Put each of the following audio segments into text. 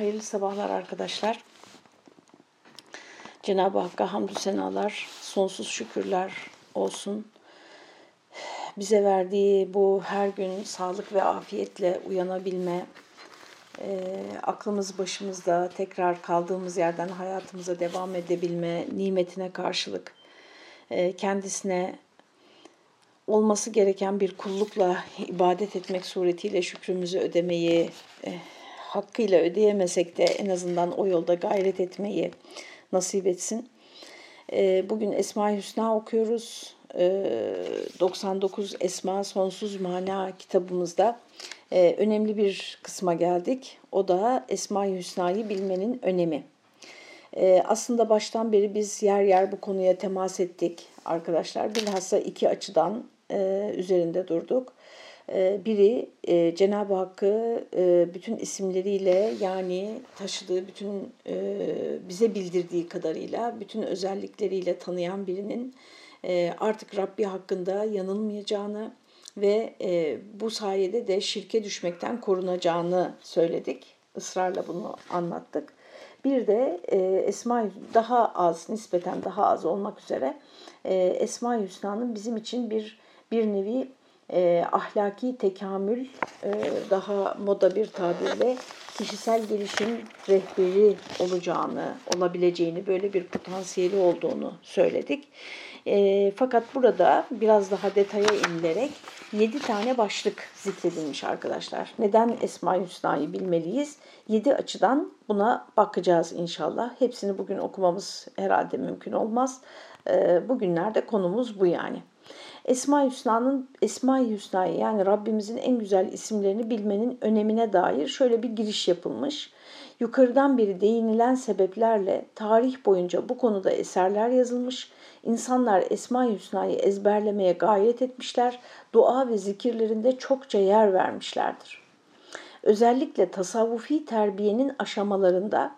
Hayırlı sabahlar arkadaşlar. Cenab-ı Hakk'a hamdü senalar, sonsuz şükürler olsun. Bize verdiği bu her gün sağlık ve afiyetle uyanabilme, e, aklımız başımızda tekrar kaldığımız yerden hayatımıza devam edebilme nimetine karşılık e, kendisine olması gereken bir kullukla ibadet etmek suretiyle şükrümüzü ödemeyi e, hakkıyla ödeyemesek de en azından o yolda gayret etmeyi nasip etsin. E, bugün Esma-i Hüsna okuyoruz. E, 99 Esma Sonsuz Mana kitabımızda e, önemli bir kısma geldik. O da Esma-i Hüsna'yı bilmenin önemi. E, aslında baştan beri biz yer yer bu konuya temas ettik arkadaşlar. Bilhassa iki açıdan e, üzerinde durduk. E, biri e, Cenab-ı Hakk'ı e, bütün isimleriyle yani taşıdığı bütün e, bize bildirdiği kadarıyla bütün özellikleriyle tanıyan birinin artık Rabbi hakkında yanılmayacağını ve bu sayede de şirke düşmekten korunacağını söyledik. Israrla bunu anlattık. Bir de Esma daha az, nispeten daha az olmak üzere e, Esma-i Hüsna'nın bizim için bir bir nevi e, ahlaki tekamül, e, daha moda bir tabirle kişisel gelişim rehberi olacağını, olabileceğini, böyle bir potansiyeli olduğunu söyledik. E, fakat burada biraz daha detaya inilerek 7 tane başlık zikredilmiş arkadaşlar. Neden Esma-i Hüsna'yı bilmeliyiz? 7 açıdan buna bakacağız inşallah. Hepsini bugün okumamız herhalde mümkün olmaz. E, bugünlerde konumuz bu yani. Esma-i Hüsna'nın Esma-i Hüsna'yı yani Rabbimizin en güzel isimlerini bilmenin önemine dair şöyle bir giriş yapılmış. Yukarıdan beri değinilen sebeplerle tarih boyunca bu konuda eserler yazılmış. İnsanlar Esma-i Hüsna'yı ezberlemeye gayret etmişler. Dua ve zikirlerinde çokça yer vermişlerdir. Özellikle tasavvufi terbiyenin aşamalarında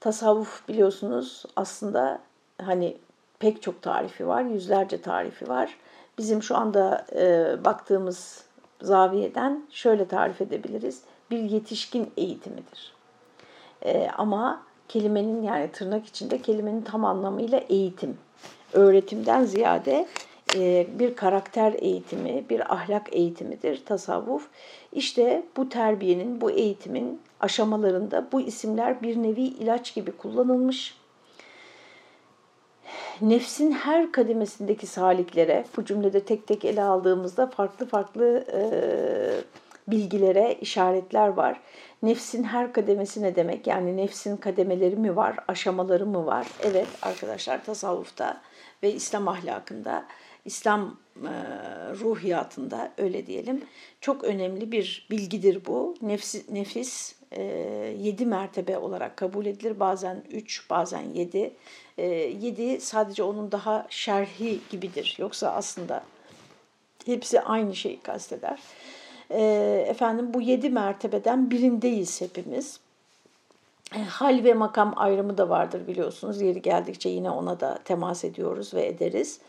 tasavvuf biliyorsunuz aslında hani pek çok tarifi var, yüzlerce tarifi var. Bizim şu anda e, baktığımız zaviyeden şöyle tarif edebiliriz. Bir yetişkin eğitimidir. E, ama kelimenin yani tırnak içinde kelimenin tam anlamıyla eğitim. Öğretimden ziyade e, bir karakter eğitimi, bir ahlak eğitimidir tasavvuf. İşte bu terbiyenin, bu eğitimin aşamalarında bu isimler bir nevi ilaç gibi kullanılmış nefsin her kademesindeki saliklere, bu cümlede tek tek ele aldığımızda farklı farklı e, bilgilere işaretler var. Nefsin her kademesi ne demek? Yani nefsin kademeleri mi var, aşamaları mı var? Evet arkadaşlar tasavvufta ve İslam ahlakında, İslam e, ruhiyatında öyle diyelim çok önemli bir bilgidir bu. Nefsi, nefis e, yedi mertebe olarak kabul edilir. Bazen üç, bazen yedi. E, yedi sadece onun daha şerhi gibidir. Yoksa aslında hepsi aynı şeyi kasteder. E, efendim bu yedi mertebeden birindeyiz hepimiz. E, hal ve makam ayrımı da vardır biliyorsunuz. Yeri geldikçe yine ona da temas ediyoruz ve ederiz.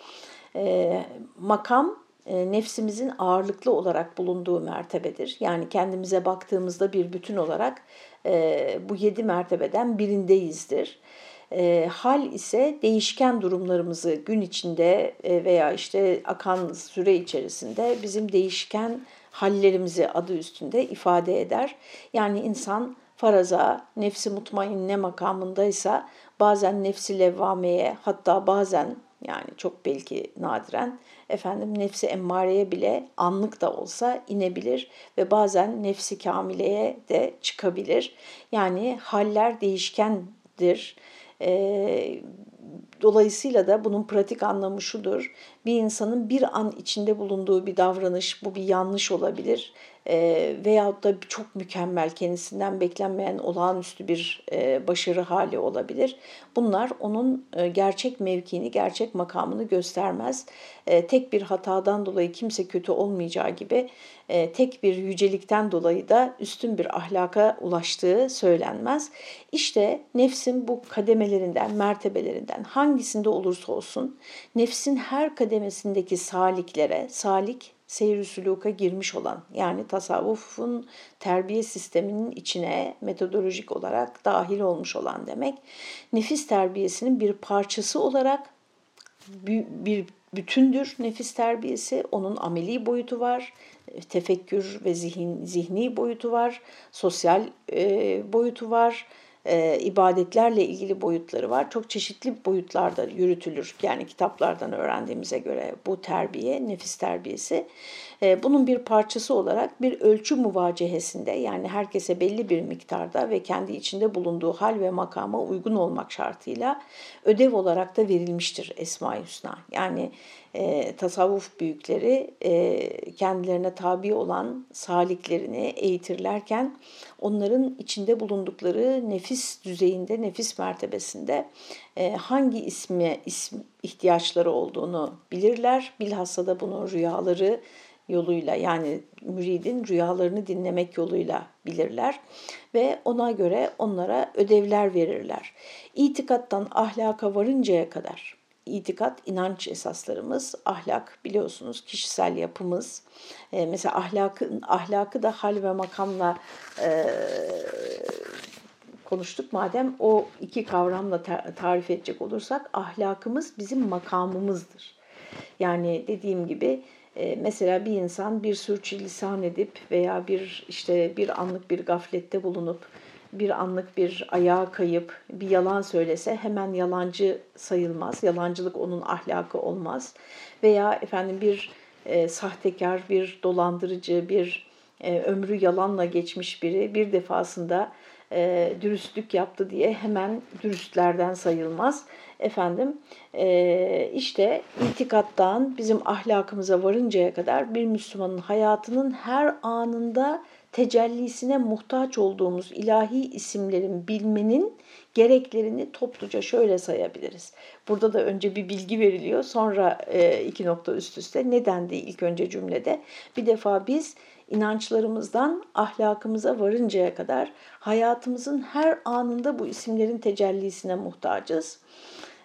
E, makam e, nefsimizin ağırlıklı olarak bulunduğu mertebedir. Yani kendimize baktığımızda bir bütün olarak e, bu yedi mertebeden birindeyizdir. E, hal ise değişken durumlarımızı gün içinde e, veya işte akan süre içerisinde bizim değişken hallerimizi adı üstünde ifade eder. Yani insan faraza, nefsi mutmainne makamındaysa bazen nefsi levvameye hatta bazen yani çok belki nadiren efendim nefsi emmareye bile anlık da olsa inebilir ve bazen nefsi kamileye de çıkabilir. Yani haller değişkendir. E, dolayısıyla da bunun pratik anlamı şudur. Bir insanın bir an içinde bulunduğu bir davranış, bu bir yanlış olabilir e, veyahut da çok mükemmel kendisinden beklenmeyen olağanüstü bir e, başarı hali olabilir. Bunlar onun e, gerçek mevkiini, gerçek makamını göstermez. E, tek bir hatadan dolayı kimse kötü olmayacağı gibi e, tek bir yücelikten dolayı da üstün bir ahlaka ulaştığı söylenmez. İşte nefsin bu kademelerinden, mertebelerinden hangisinde olursa olsun nefsin her kademesindeki saliklere, salik seyir süluka girmiş olan yani tasavvufun terbiye sisteminin içine metodolojik olarak dahil olmuş olan demek. Nefis terbiyesinin bir parçası olarak bir bütündür nefis terbiyesi. Onun ameli boyutu var, tefekkür ve zihin, zihni boyutu var, sosyal e, boyutu var, e, ibadetlerle ilgili boyutları var. Çok çeşitli boyutlarda yürütülür. Yani kitaplardan öğrendiğimize göre bu terbiye, nefis terbiyesi. E, bunun bir parçası olarak bir ölçü muvacehesinde yani herkese belli bir miktarda ve kendi içinde bulunduğu hal ve makama uygun olmak şartıyla ödev olarak da verilmiştir Esma-i Hüsna. Yani e, tasavvuf büyükleri e, kendilerine tabi olan saliklerini eğitirlerken onların içinde bulundukları nefis düzeyinde, nefis mertebesinde e, hangi ismi isim ihtiyaçları olduğunu bilirler. Bilhassa da bunu rüyaları yoluyla yani müridin rüyalarını dinlemek yoluyla bilirler ve ona göre onlara ödevler verirler. İtikattan ahlaka varıncaya kadar itikat, inanç esaslarımız, ahlak biliyorsunuz kişisel yapımız. E, mesela ahlakı, ahlakı da hal ve makamla e, konuştuk. Madem o iki kavramla tarif edecek olursak ahlakımız bizim makamımızdır. Yani dediğim gibi mesela bir insan bir sürçülisan edip veya bir işte bir anlık bir gaflette bulunup bir anlık bir ayağa kayıp bir yalan söylese hemen yalancı sayılmaz. Yalancılık onun ahlakı olmaz. Veya efendim bir e, sahtekar, bir dolandırıcı, bir e, ömrü yalanla geçmiş biri bir defasında e, dürüstlük yaptı diye hemen dürüstlerden sayılmaz. Efendim e, işte itikattan bizim ahlakımıza varıncaya kadar bir Müslümanın hayatının her anında tecellisine muhtaç olduğumuz ilahi isimlerin bilmenin gereklerini topluca şöyle sayabiliriz. Burada da önce bir bilgi veriliyor, sonra e, iki nokta üst üste. Neden değil ilk önce cümlede? Bir defa biz inançlarımızdan ahlakımıza varıncaya kadar hayatımızın her anında bu isimlerin tecellisine muhtacız.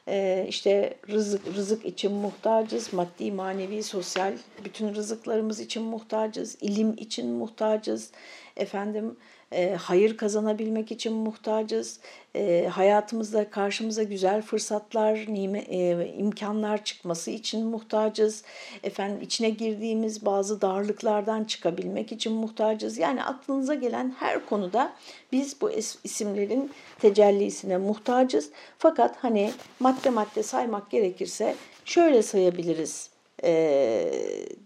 Ee, işte rızık, rızık için muhtacız, maddi, manevi, sosyal bütün rızıklarımız için muhtacız, ilim için muhtacız, efendim e, hayır kazanabilmek için muhtacız. E, hayatımızda karşımıza güzel fırsatlar, e, imkanlar çıkması için muhtacız. Efendim içine girdiğimiz bazı darlıklardan çıkabilmek için muhtacız. Yani aklınıza gelen her konuda biz bu isimlerin tecellisine muhtacız. Fakat hani madde madde saymak gerekirse şöyle sayabiliriz e,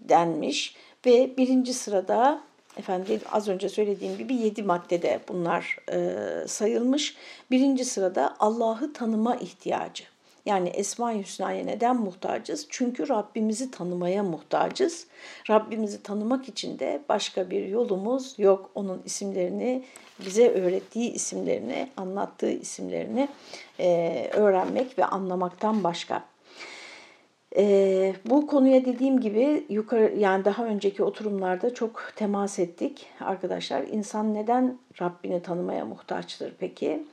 denmiş ve birinci sırada efendim az önce söylediğim gibi yedi maddede bunlar e, sayılmış. Birinci sırada Allah'ı tanıma ihtiyacı. Yani Esma-i Hüsna'ya neden muhtacız? Çünkü Rabbimizi tanımaya muhtacız. Rabbimizi tanımak için de başka bir yolumuz yok. Onun isimlerini, bize öğrettiği isimlerini, anlattığı isimlerini e, öğrenmek ve anlamaktan başka. E, bu konuya dediğim gibi yukarı yani daha önceki oturumlarda çok temas ettik arkadaşlar. İnsan neden Rabbini tanımaya muhtaçtır peki?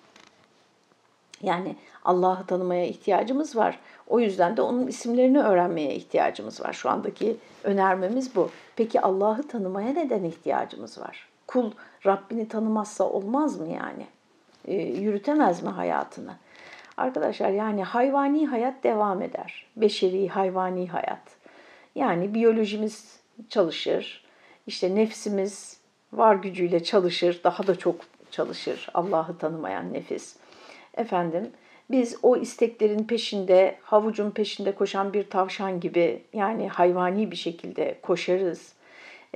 Yani Allah'ı tanımaya ihtiyacımız var. O yüzden de onun isimlerini öğrenmeye ihtiyacımız var. Şu andaki önermemiz bu. Peki Allah'ı tanımaya neden ihtiyacımız var? Kul Rabbini tanımazsa olmaz mı yani? E, yürütemez mi hayatını? Arkadaşlar yani hayvani hayat devam eder. Beşeri hayvani hayat. Yani biyolojimiz çalışır. İşte nefsimiz var gücüyle çalışır. Daha da çok çalışır Allah'ı tanımayan nefis. Efendim biz o isteklerin peşinde, havucun peşinde koşan bir tavşan gibi yani hayvani bir şekilde koşarız.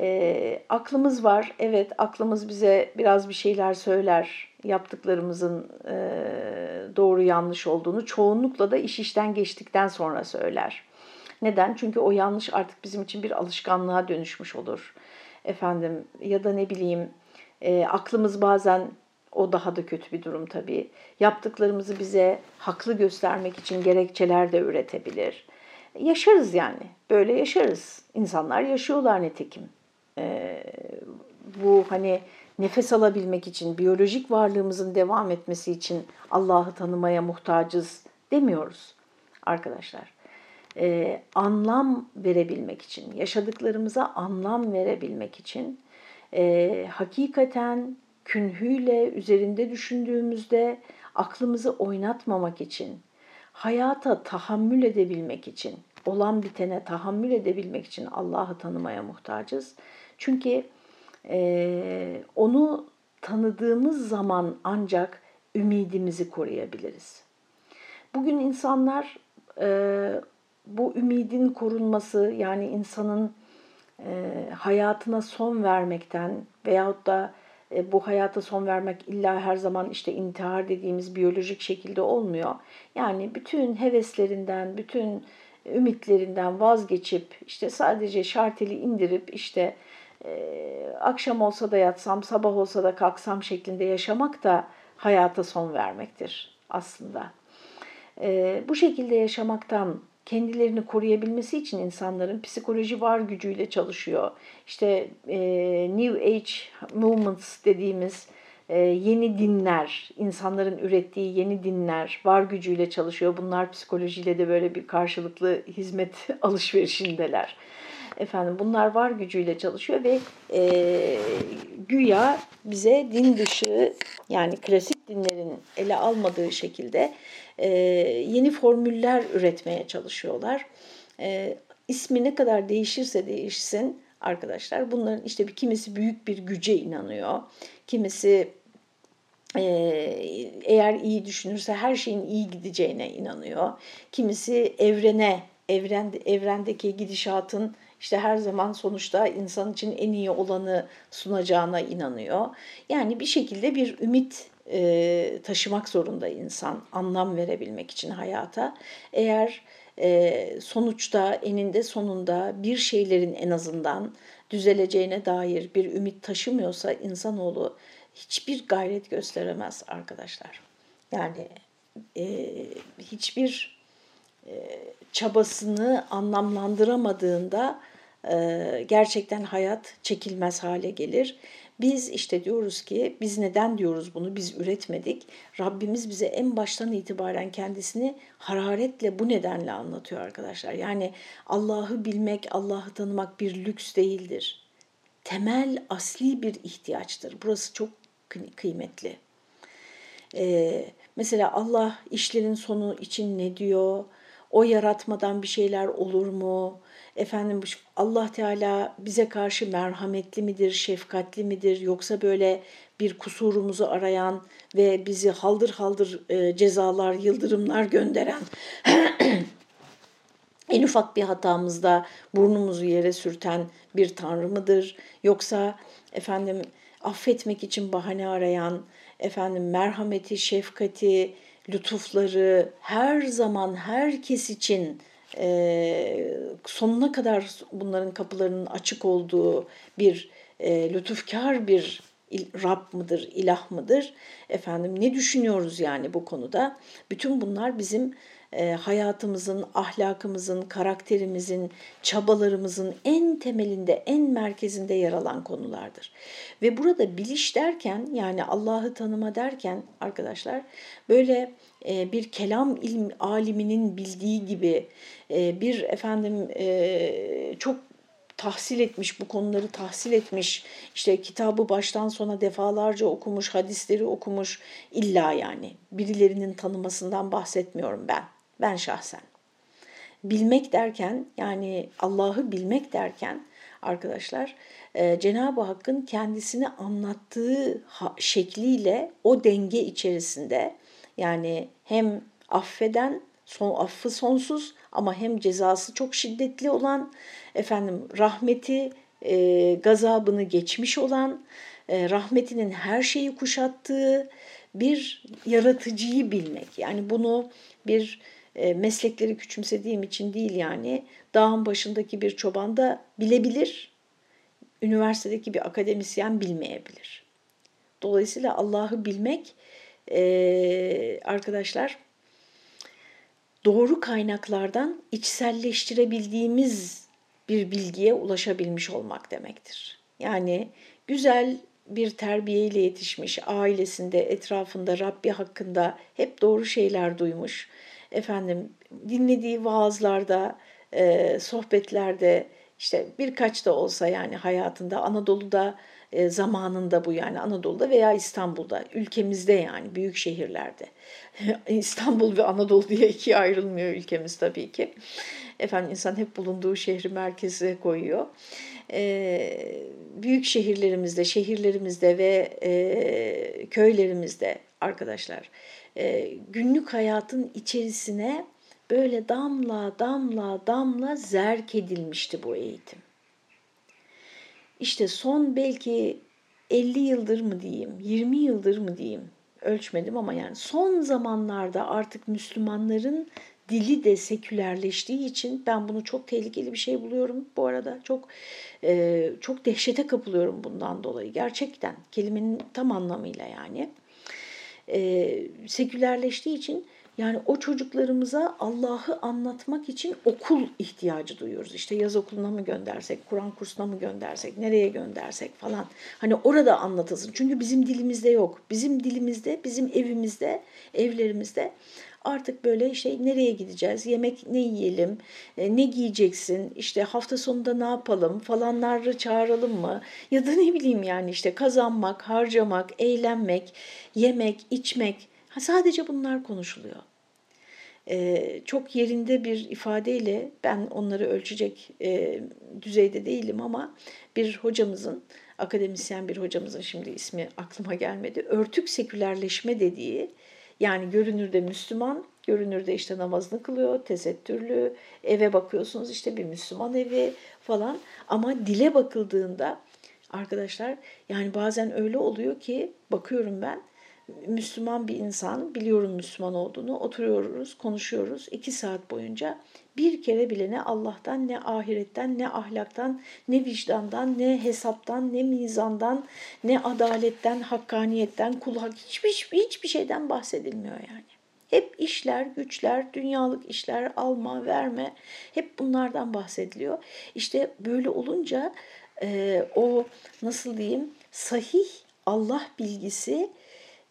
E, aklımız var, evet aklımız bize biraz bir şeyler söyler, yaptıklarımızın e, doğru yanlış olduğunu çoğunlukla da iş işten geçtikten sonra söyler. Neden? Çünkü o yanlış artık bizim için bir alışkanlığa dönüşmüş olur. Efendim ya da ne bileyim e, aklımız bazen o daha da kötü bir durum tabii. Yaptıklarımızı bize haklı göstermek için gerekçeler de üretebilir. Yaşarız yani. Böyle yaşarız. İnsanlar yaşıyorlar netekim. Ee, bu hani nefes alabilmek için, biyolojik varlığımızın devam etmesi için Allah'ı tanımaya muhtacız demiyoruz arkadaşlar. e, anlam verebilmek için, yaşadıklarımıza anlam verebilmek için e, hakikaten künhüyle üzerinde düşündüğümüzde aklımızı oynatmamak için, hayata tahammül edebilmek için, olan bitene tahammül edebilmek için Allah'ı tanımaya muhtacız. Çünkü e, onu tanıdığımız zaman ancak ümidimizi koruyabiliriz. Bugün insanlar e, bu ümidin korunması yani insanın e, hayatına son vermekten veyahut da e, bu hayata son vermek illa her zaman işte intihar dediğimiz biyolojik şekilde olmuyor. Yani bütün heveslerinden, bütün ümitlerinden vazgeçip işte sadece şarteli indirip işte akşam olsa da yatsam, sabah olsa da kalksam şeklinde yaşamak da hayata son vermektir aslında. E, bu şekilde yaşamaktan kendilerini koruyabilmesi için insanların psikoloji var gücüyle çalışıyor. İşte e, New Age Movements dediğimiz e, yeni dinler, insanların ürettiği yeni dinler var gücüyle çalışıyor. Bunlar psikolojiyle de böyle bir karşılıklı hizmet alışverişindeler. Efendim bunlar var gücüyle çalışıyor ve e, güya bize din dışı yani klasik dinlerin ele almadığı şekilde e, yeni formüller üretmeye çalışıyorlar. E, ismi ne kadar değişirse değişsin arkadaşlar bunların işte bir kimisi büyük bir güce inanıyor. Kimisi e, eğer iyi düşünürse her şeyin iyi gideceğine inanıyor. Kimisi evrene, evren, evrendeki gidişatın işte her zaman sonuçta insan için en iyi olanı sunacağına inanıyor. Yani bir şekilde bir ümit e, taşımak zorunda insan anlam verebilmek için hayata. Eğer e, sonuçta eninde sonunda bir şeylerin en azından düzeleceğine dair bir ümit taşımıyorsa insanoğlu hiçbir gayret gösteremez arkadaşlar. Yani e, hiçbir e, çabasını anlamlandıramadığında gerçekten hayat çekilmez hale gelir. Biz işte diyoruz ki biz neden diyoruz bunu biz üretmedik. Rabbimiz bize en baştan itibaren kendisini hararetle bu nedenle anlatıyor arkadaşlar. Yani Allah'ı bilmek, Allah'ı tanımak bir lüks değildir. Temel asli bir ihtiyaçtır. Burası çok kıymetli. Ee, mesela Allah işlerin sonu için ne diyor? O yaratmadan bir şeyler olur mu? Efendim Allah Teala bize karşı merhametli midir, şefkatli midir yoksa böyle bir kusurumuzu arayan ve bizi haldır haldır e, cezalar, yıldırımlar gönderen en ufak bir hatamızda burnumuzu yere sürten bir tanrı mıdır? Yoksa efendim affetmek için bahane arayan, efendim merhameti, şefkati, lütufları her zaman herkes için e, sonuna kadar bunların kapılarının açık olduğu bir e, lütufkar bir Rab mıdır, ilah mıdır? Efendim ne düşünüyoruz yani bu konuda? Bütün bunlar bizim e, hayatımızın, ahlakımızın, karakterimizin, çabalarımızın en temelinde, en merkezinde yer alan konulardır. Ve burada biliş derken yani Allah'ı tanıma derken arkadaşlar böyle bir kelam ilm aliminin bildiği gibi e, bir efendim e, çok tahsil etmiş, bu konuları tahsil etmiş, işte kitabı baştan sona defalarca okumuş, hadisleri okumuş illa yani birilerinin tanımasından bahsetmiyorum ben. Ben şahsen. Bilmek derken yani Allah'ı bilmek derken arkadaşlar e, Cenab-ı Hakk'ın kendisini anlattığı şekliyle o denge içerisinde yani hem affeden son affı sonsuz ama hem cezası çok şiddetli olan efendim rahmeti e, gazabını geçmiş olan e, rahmetinin her şeyi kuşattığı bir yaratıcıyı bilmek. Yani bunu bir e, meslekleri küçümsediğim için değil yani dağın başındaki bir çoban da bilebilir. Üniversitedeki bir akademisyen bilmeyebilir. Dolayısıyla Allah'ı bilmek e, arkadaşlar doğru kaynaklardan içselleştirebildiğimiz bir bilgiye ulaşabilmiş olmak demektir. Yani güzel bir terbiyeyle yetişmiş, ailesinde, etrafında Rabbi hakkında hep doğru şeyler duymuş, efendim dinlediği vaazlarda, e, sohbetlerde işte birkaç da olsa yani hayatında Anadolu'da e, zamanında bu yani Anadolu'da veya İstanbul'da ülkemizde yani büyük şehirlerde İstanbul ve Anadolu diye ikiye ayrılmıyor ülkemiz tabii ki. Efendim insan hep bulunduğu şehri merkeze koyuyor. E, büyük şehirlerimizde, şehirlerimizde ve e, köylerimizde arkadaşlar günlük hayatın içerisine böyle damla damla damla zerk edilmişti bu eğitim. İşte son belki 50 yıldır mı diyeyim, 20 yıldır mı diyeyim ölçmedim ama yani son zamanlarda artık Müslümanların dili de sekülerleştiği için ben bunu çok tehlikeli bir şey buluyorum bu arada. Çok e, çok dehşete kapılıyorum bundan dolayı gerçekten kelimenin tam anlamıyla yani. E, sekülerleştiği için yani o çocuklarımıza Allah'ı anlatmak için okul ihtiyacı duyuyoruz. İşte yaz okuluna mı göndersek, Kur'an kursuna mı göndersek, nereye göndersek falan. Hani orada anlatılsın. Çünkü bizim dilimizde yok. Bizim dilimizde, bizim evimizde, evlerimizde artık böyle işte nereye gideceğiz, yemek ne yiyelim, e, ne giyeceksin, işte hafta sonunda ne yapalım falanları çağıralım mı? Ya da ne bileyim yani işte kazanmak, harcamak, eğlenmek, yemek, içmek. Ha, sadece bunlar konuşuluyor. Ee, çok yerinde bir ifadeyle ben onları ölçecek e, düzeyde değilim ama bir hocamızın, akademisyen bir hocamızın şimdi ismi aklıma gelmedi, örtük sekülerleşme dediği yani görünürde Müslüman, görünürde işte namazını kılıyor, tesettürlü, eve bakıyorsunuz işte bir Müslüman evi falan ama dile bakıldığında arkadaşlar yani bazen öyle oluyor ki bakıyorum ben Müslüman bir insan, biliyorum Müslüman olduğunu, oturuyoruz, konuşuyoruz iki saat boyunca. Bir kere bile ne Allah'tan, ne ahiretten, ne ahlaktan, ne vicdandan, ne hesaptan, ne mizandan, ne adaletten, hakkaniyetten, kul hak hiçbir, hiçbir şeyden bahsedilmiyor yani. Hep işler, güçler, dünyalık işler, alma, verme, hep bunlardan bahsediliyor. İşte böyle olunca e, o nasıl diyeyim sahih Allah bilgisi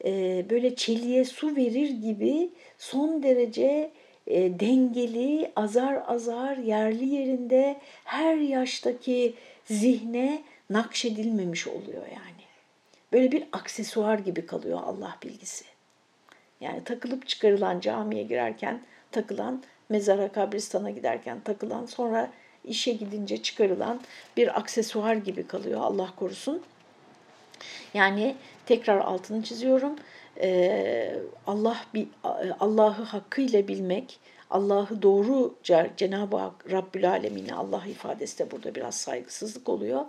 e, böyle çeliğe su verir gibi son derece e, dengeli, azar azar, yerli yerinde her yaştaki zihne nakşedilmemiş oluyor yani. Böyle bir aksesuar gibi kalıyor Allah bilgisi. Yani takılıp çıkarılan camiye girerken takılan, mezara kabristana giderken takılan, sonra işe gidince çıkarılan bir aksesuar gibi kalıyor Allah korusun. Yani tekrar altını çiziyorum. Ee, Allah Allah'ı hakkıyla bilmek, Allah'ı doğruca Cenab-ı Hak Rabbül Alemin'e Allah ifadesi de burada biraz saygısızlık oluyor.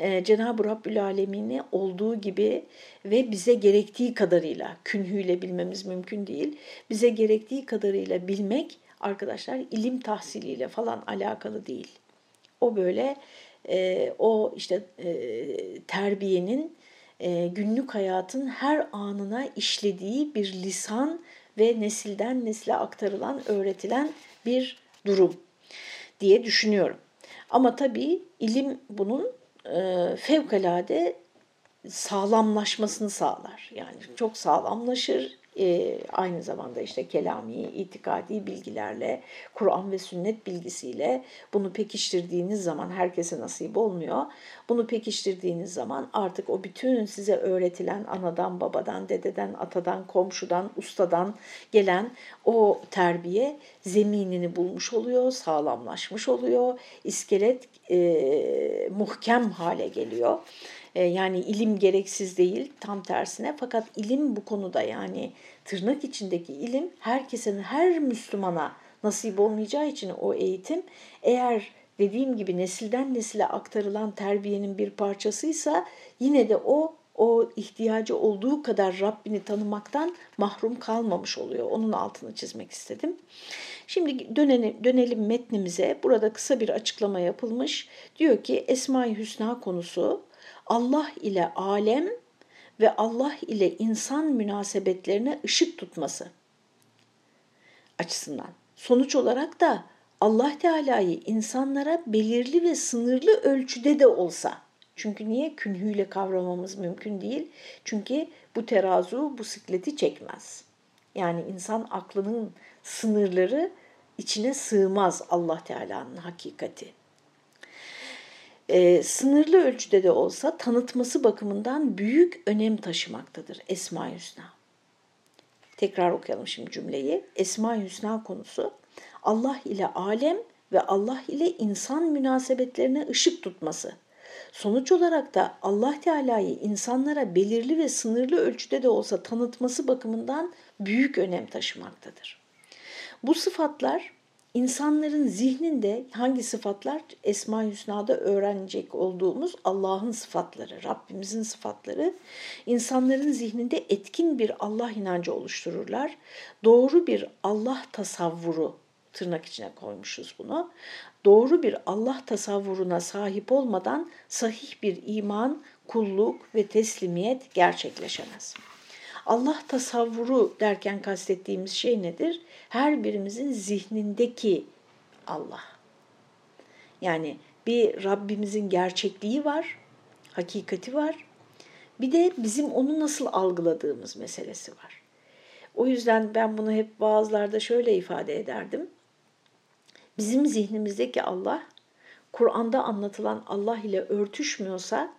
Ee, Cenab-ı Rabbül Alemin'i olduğu gibi ve bize gerektiği kadarıyla künhüyle bilmemiz mümkün değil. Bize gerektiği kadarıyla bilmek arkadaşlar ilim tahsiliyle falan alakalı değil. O böyle e, o işte e, terbiyenin e, günlük hayatın her anına işlediği bir lisan ve nesilden nesile aktarılan, öğretilen bir durum diye düşünüyorum. Ama tabii ilim bunun e, fevkalade sağlamlaşmasını sağlar. Yani çok sağlamlaşır, e, aynı zamanda işte kelami, itikadi bilgilerle, Kur'an ve sünnet bilgisiyle bunu pekiştirdiğiniz zaman herkese nasip olmuyor. Bunu pekiştirdiğiniz zaman artık o bütün size öğretilen anadan, babadan, dededen, atadan, komşudan, ustadan gelen o terbiye zeminini bulmuş oluyor, sağlamlaşmış oluyor, iskelet e, muhkem hale geliyor. E, yani ilim gereksiz değil tam tersine fakat ilim bu konuda yani tırnak içindeki ilim herkesin her Müslümana nasip olmayacağı için o eğitim eğer dediğim gibi nesilden nesile aktarılan terbiyenin bir parçasıysa yine de o o ihtiyacı olduğu kadar Rabbini tanımaktan mahrum kalmamış oluyor. Onun altını çizmek istedim. Şimdi dönelim, dönelim metnimize. Burada kısa bir açıklama yapılmış. Diyor ki Esma-i Hüsna konusu Allah ile alem ve Allah ile insan münasebetlerine ışık tutması açısından. Sonuç olarak da Allah Teala'yı insanlara belirli ve sınırlı ölçüde de olsa çünkü niye künhüyle kavramamız mümkün değil? Çünkü bu terazu bu sikleti çekmez. Yani insan aklının sınırları içine sığmaz Allah Teala'nın hakikati. Ee, sınırlı ölçüde de olsa tanıtması bakımından büyük önem taşımaktadır Esma-i Hüsna. Tekrar okuyalım şimdi cümleyi. Esma-i Hüsna konusu Allah ile alem ve Allah ile insan münasebetlerine ışık tutması. Sonuç olarak da Allah Teala'yı insanlara belirli ve sınırlı ölçüde de olsa tanıtması bakımından büyük önem taşımaktadır. Bu sıfatlar insanların zihninde hangi sıfatlar? Esma-i Hüsna'da öğrenecek olduğumuz Allah'ın sıfatları, Rabbimizin sıfatları insanların zihninde etkin bir Allah inancı oluştururlar. Doğru bir Allah tasavvuru tırnak içine koymuşuz bunu. Doğru bir Allah tasavvuruna sahip olmadan sahih bir iman, kulluk ve teslimiyet gerçekleşemez. Allah tasavvuru derken kastettiğimiz şey nedir? Her birimizin zihnindeki Allah. Yani bir Rabbimizin gerçekliği var, hakikati var. Bir de bizim onu nasıl algıladığımız meselesi var. O yüzden ben bunu hep bazılarda şöyle ifade ederdim. Bizim zihnimizdeki Allah, Kur'an'da anlatılan Allah ile örtüşmüyorsa,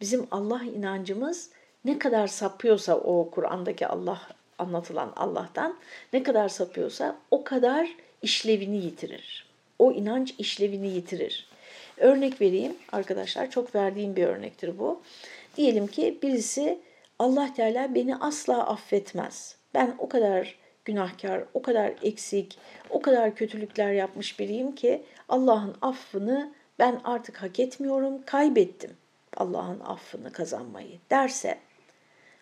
bizim Allah inancımız ne kadar sapıyorsa o Kur'an'daki Allah anlatılan Allah'tan ne kadar sapıyorsa o kadar işlevini yitirir. O inanç işlevini yitirir. Örnek vereyim arkadaşlar çok verdiğim bir örnektir bu. Diyelim ki birisi Allah Teala beni asla affetmez. Ben o kadar günahkar, o kadar eksik, o kadar kötülükler yapmış biriyim ki Allah'ın affını ben artık hak etmiyorum, kaybettim Allah'ın affını kazanmayı derse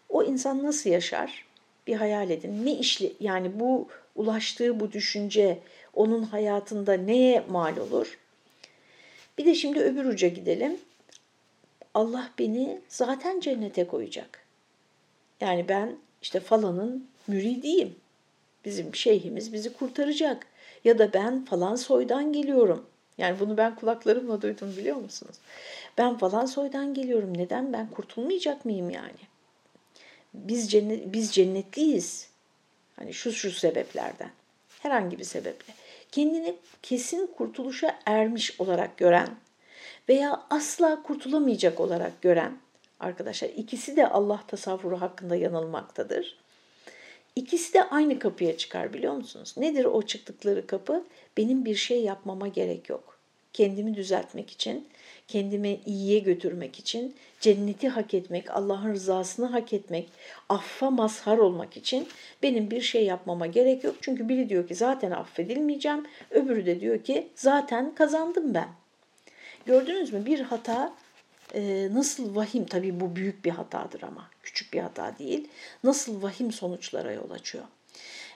o insan nasıl yaşar? Bir hayal edin. Ne işli yani bu ulaştığı bu düşünce onun hayatında neye mal olur? Bir de şimdi öbür uca gidelim. Allah beni zaten cennete koyacak. Yani ben işte falanın müridiyim. Bizim şeyhimiz bizi kurtaracak. Ya da ben falan soydan geliyorum. Yani bunu ben kulaklarımla duydum biliyor musunuz? Ben falan soydan geliyorum. Neden ben kurtulmayacak mıyım yani? Biz cennet biz cennetliyiz. Hani şu şu sebeplerden. Herhangi bir sebeple. Kendini kesin kurtuluşa ermiş olarak gören veya asla kurtulamayacak olarak gören arkadaşlar ikisi de Allah tasavvuru hakkında yanılmaktadır. İkisi de aynı kapıya çıkar biliyor musunuz? Nedir o çıktıkları kapı? Benim bir şey yapmama gerek yok. Kendimi düzeltmek için, kendimi iyiye götürmek için, cenneti hak etmek, Allah'ın rızasını hak etmek, affa mazhar olmak için benim bir şey yapmama gerek yok. Çünkü biri diyor ki zaten affedilmeyeceğim, öbürü de diyor ki zaten kazandım ben. Gördünüz mü bir hata e, nasıl vahim, tabii bu büyük bir hatadır ama küçük bir hata değil, nasıl vahim sonuçlara yol açıyor.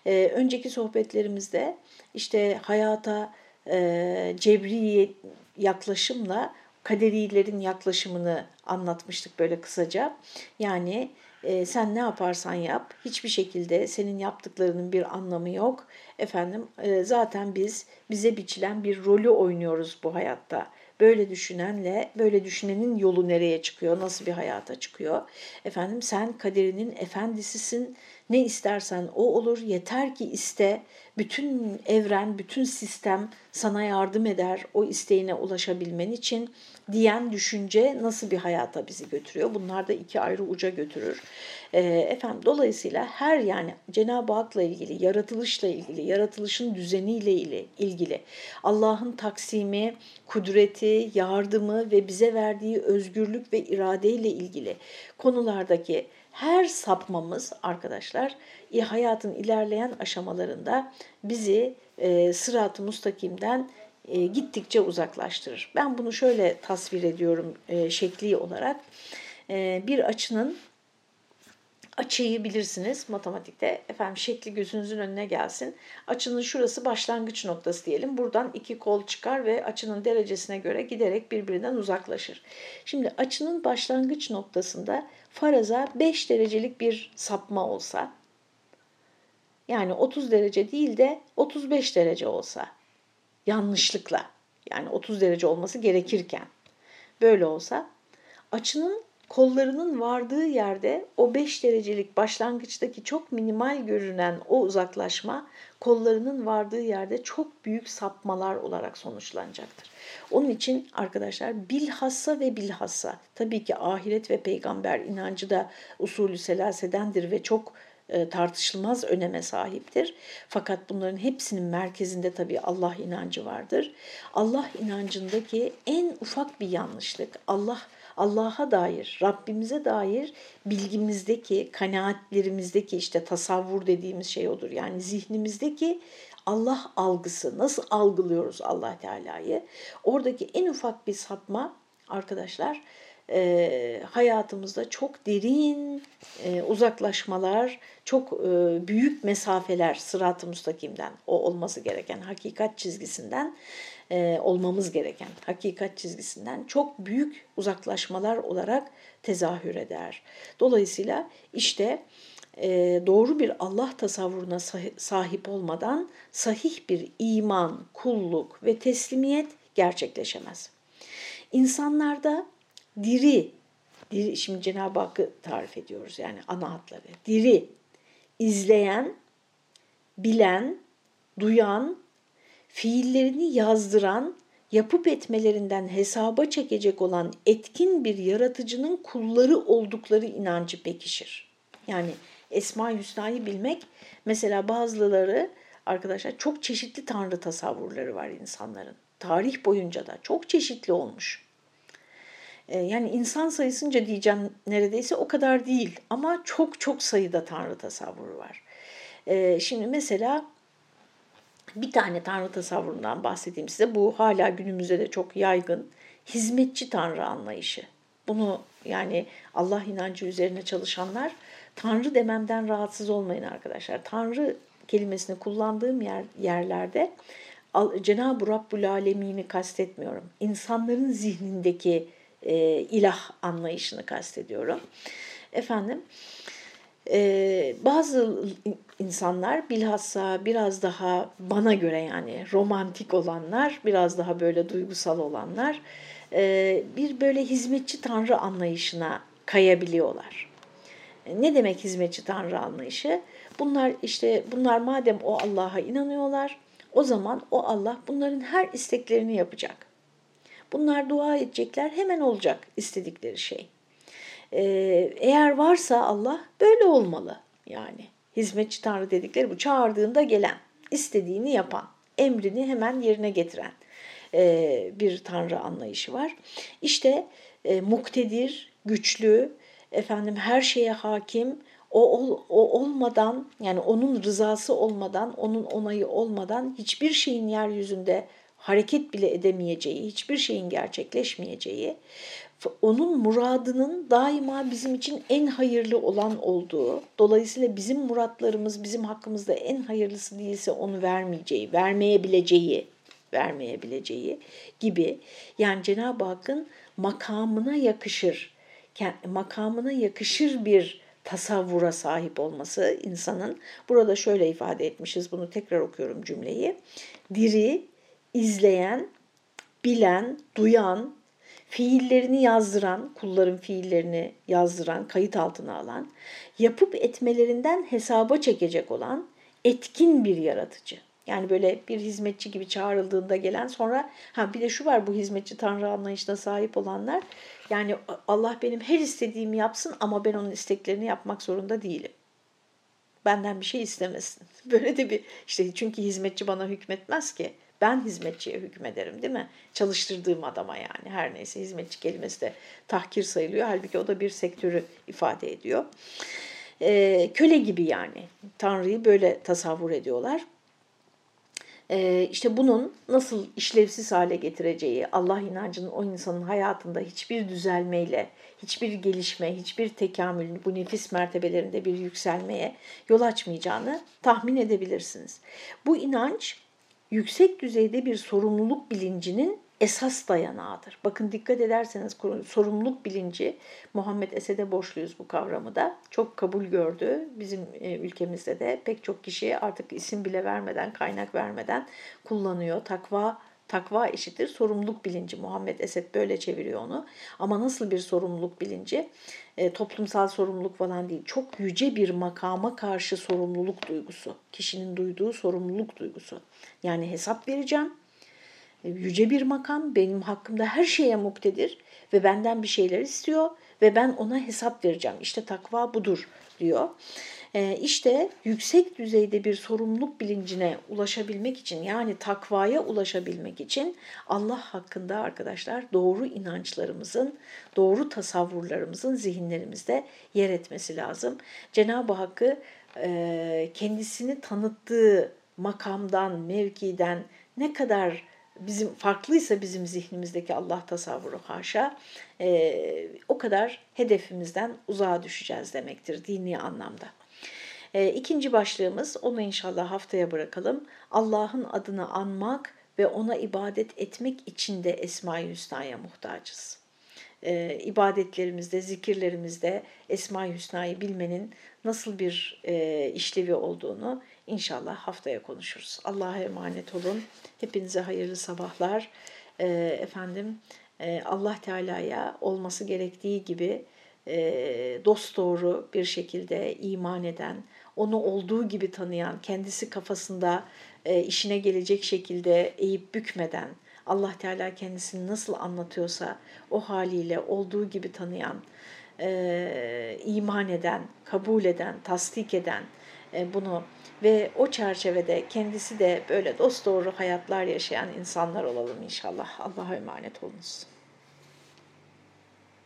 E, önceki sohbetlerimizde işte hayata e, cebri yaklaşımla kaderilerin yaklaşımını anlatmıştık böyle kısaca. Yani e, sen ne yaparsan yap hiçbir şekilde senin yaptıklarının bir anlamı yok. Efendim e, zaten biz bize biçilen bir rolü oynuyoruz bu hayatta. Böyle düşünenle, böyle düşünenin yolu nereye çıkıyor, nasıl bir hayata çıkıyor? Efendim sen kaderinin efendisisin, ne istersen o olur, yeter ki iste. Bütün evren, bütün sistem sana yardım eder o isteğine ulaşabilmen için diyen düşünce nasıl bir hayata bizi götürüyor? Bunlar da iki ayrı uca götürür. E, efendim dolayısıyla her yani Cenab-ı Hak'la ilgili, yaratılışla ilgili, yaratılışın düzeniyle ilgili, Allah'ın taksimi, kudreti, yardımı ve bize verdiği özgürlük ve iradeyle ilgili konulardaki her sapmamız arkadaşlar hayatın ilerleyen aşamalarında bizi e, sırat-ı mustakimden e, gittikçe uzaklaştırır. Ben bunu şöyle tasvir ediyorum e, şekli olarak. E, bir açının açıyı bilirsiniz matematikte. Efendim şekli gözünüzün önüne gelsin. Açının şurası başlangıç noktası diyelim. Buradan iki kol çıkar ve açının derecesine göre giderek birbirinden uzaklaşır. Şimdi açının başlangıç noktasında faraza 5 derecelik bir sapma olsa yani 30 derece değil de 35 derece olsa yanlışlıkla yani 30 derece olması gerekirken böyle olsa açının kollarının vardığı yerde o 5 derecelik başlangıçtaki çok minimal görünen o uzaklaşma kollarının vardığı yerde çok büyük sapmalar olarak sonuçlanacaktır. Onun için arkadaşlar bilhassa ve bilhassa tabii ki ahiret ve peygamber inancı da usulü selasedendir ve çok e, tartışılmaz öneme sahiptir. Fakat bunların hepsinin merkezinde tabii Allah inancı vardır. Allah inancındaki en ufak bir yanlışlık, Allah Allah'a dair, Rabbimize dair bilgimizdeki, kanaatlerimizdeki işte tasavvur dediğimiz şey odur. Yani zihnimizdeki Allah algısı, nasıl algılıyoruz Allah Teala'yı? Oradaki en ufak bir sapma arkadaşlar e, hayatımızda çok derin e, uzaklaşmalar, çok e, büyük mesafeler sırat-ı müstakimden, o olması gereken hakikat çizgisinden e, olmamız gereken hakikat çizgisinden çok büyük uzaklaşmalar olarak tezahür eder. Dolayısıyla işte e, doğru bir Allah tasavvuruna sahip olmadan sahih bir iman, kulluk ve teslimiyet gerçekleşemez. İnsanlarda diri, diri şimdi Cenab-ı Hakk'ı tarif ediyoruz yani ana hatları. Diri, izleyen, bilen, duyan, fiillerini yazdıran, yapıp etmelerinden hesaba çekecek olan etkin bir yaratıcının kulları oldukları inancı pekişir. Yani Esma Hüsna'yı bilmek mesela bazıları arkadaşlar çok çeşitli tanrı tasavvurları var insanların. Tarih boyunca da çok çeşitli olmuş. Ee, yani insan sayısınca diyeceğim neredeyse o kadar değil ama çok çok sayıda tanrı tasavvuru var. Ee, şimdi mesela bir tane tanrı tasavvurundan bahsedeyim size. Bu hala günümüzde de çok yaygın. Hizmetçi tanrı anlayışı. Bunu yani Allah inancı üzerine çalışanlar tanrı dememden rahatsız olmayın arkadaşlar. Tanrı kelimesini kullandığım yer, yerlerde Cenab-ı Rabbül Alemin'i kastetmiyorum. İnsanların zihnindeki e, ilah anlayışını kastediyorum. Efendim, ee, bazı insanlar bilhassa biraz daha bana göre yani romantik olanlar, biraz daha böyle duygusal olanlar e, bir böyle hizmetçi tanrı anlayışına kayabiliyorlar. E, ne demek hizmetçi tanrı anlayışı? Bunlar işte bunlar madem o Allah'a inanıyorlar, o zaman o Allah bunların her isteklerini yapacak. Bunlar dua edecekler, hemen olacak istedikleri şey. Ee, eğer varsa Allah böyle olmalı yani. Hizmetçi Tanrı dedikleri bu. Çağırdığında gelen, istediğini yapan, emrini hemen yerine getiren e, bir Tanrı anlayışı var. İşte e, muktedir, güçlü, efendim her şeye hakim, o, o, o olmadan yani onun rızası olmadan, onun onayı olmadan hiçbir şeyin yeryüzünde hareket bile edemeyeceği, hiçbir şeyin gerçekleşmeyeceği onun muradının daima bizim için en hayırlı olan olduğu, dolayısıyla bizim muratlarımız bizim hakkımızda en hayırlısı değilse onu vermeyeceği, vermeyebileceği, vermeyebileceği gibi yani Cenab-ı Hakk'ın makamına yakışır, makamına yakışır bir tasavvura sahip olması insanın. Burada şöyle ifade etmişiz, bunu tekrar okuyorum cümleyi. Diri, izleyen, bilen, duyan, fiillerini yazdıran, kulların fiillerini yazdıran, kayıt altına alan, yapıp etmelerinden hesaba çekecek olan etkin bir yaratıcı. Yani böyle bir hizmetçi gibi çağrıldığında gelen sonra ha bir de şu var bu hizmetçi tanrı anlayışına sahip olanlar yani Allah benim her istediğimi yapsın ama ben onun isteklerini yapmak zorunda değilim. Benden bir şey istemesin. Böyle de bir işte çünkü hizmetçi bana hükmetmez ki. Ben hizmetçiye hükmederim değil mi? Çalıştırdığım adama yani her neyse hizmetçi kelimesi de tahkir sayılıyor. Halbuki o da bir sektörü ifade ediyor. Ee, köle gibi yani Tanrı'yı böyle tasavvur ediyorlar. Ee, işte bunun nasıl işlevsiz hale getireceği, Allah inancının o insanın hayatında hiçbir düzelmeyle, hiçbir gelişme, hiçbir tekamül, bu nefis mertebelerinde bir yükselmeye yol açmayacağını tahmin edebilirsiniz. Bu inanç yüksek düzeyde bir sorumluluk bilincinin esas dayanağıdır. Bakın dikkat ederseniz sorumluluk bilinci Muhammed Esed'e borçluyuz bu kavramı da. Çok kabul gördü. Bizim e, ülkemizde de pek çok kişi artık isim bile vermeden, kaynak vermeden kullanıyor. Takva Takva eşittir sorumluluk bilinci. Muhammed Esed böyle çeviriyor onu. Ama nasıl bir sorumluluk bilinci? E, toplumsal sorumluluk falan değil. Çok yüce bir makama karşı sorumluluk duygusu. Kişinin duyduğu sorumluluk duygusu. Yani hesap vereceğim. E, yüce bir makam benim hakkımda her şeye muktedir ve benden bir şeyler istiyor ve ben ona hesap vereceğim. İşte takva budur diyor. E, işte yüksek düzeyde bir sorumluluk bilincine ulaşabilmek için yani takvaya ulaşabilmek için Allah hakkında arkadaşlar doğru inançlarımızın, doğru tasavvurlarımızın zihinlerimizde yer etmesi lazım. Cenab-ı Hakk'ı e, kendisini tanıttığı makamdan, mevkiden ne kadar bizim farklıysa bizim zihnimizdeki Allah tasavvuru haşa e, o kadar hedefimizden uzağa düşeceğiz demektir dini anlamda. E, ikinci başlığımız onu inşallah haftaya bırakalım. Allah'ın adını anmak ve ona ibadet etmek için de Esma-i Hüsna'ya muhtacız. E, ibadetlerimizde, zikirlerimizde Esma-i Hüsna'yı bilmenin nasıl bir e, işlevi olduğunu inşallah haftaya konuşuruz. Allah'a emanet olun. Hepinize hayırlı sabahlar. E, efendim e, Allah Teala'ya olması gerektiği gibi e, dost doğru bir şekilde iman eden, onu olduğu gibi tanıyan, kendisi kafasında e, işine gelecek şekilde eğip bükmeden, Allah Teala kendisini nasıl anlatıyorsa o haliyle olduğu gibi tanıyan, e, iman eden, kabul eden, tasdik eden bunu ve o çerçevede kendisi de böyle dost doğru hayatlar yaşayan insanlar olalım inşallah. Allah'a emanet olunuz.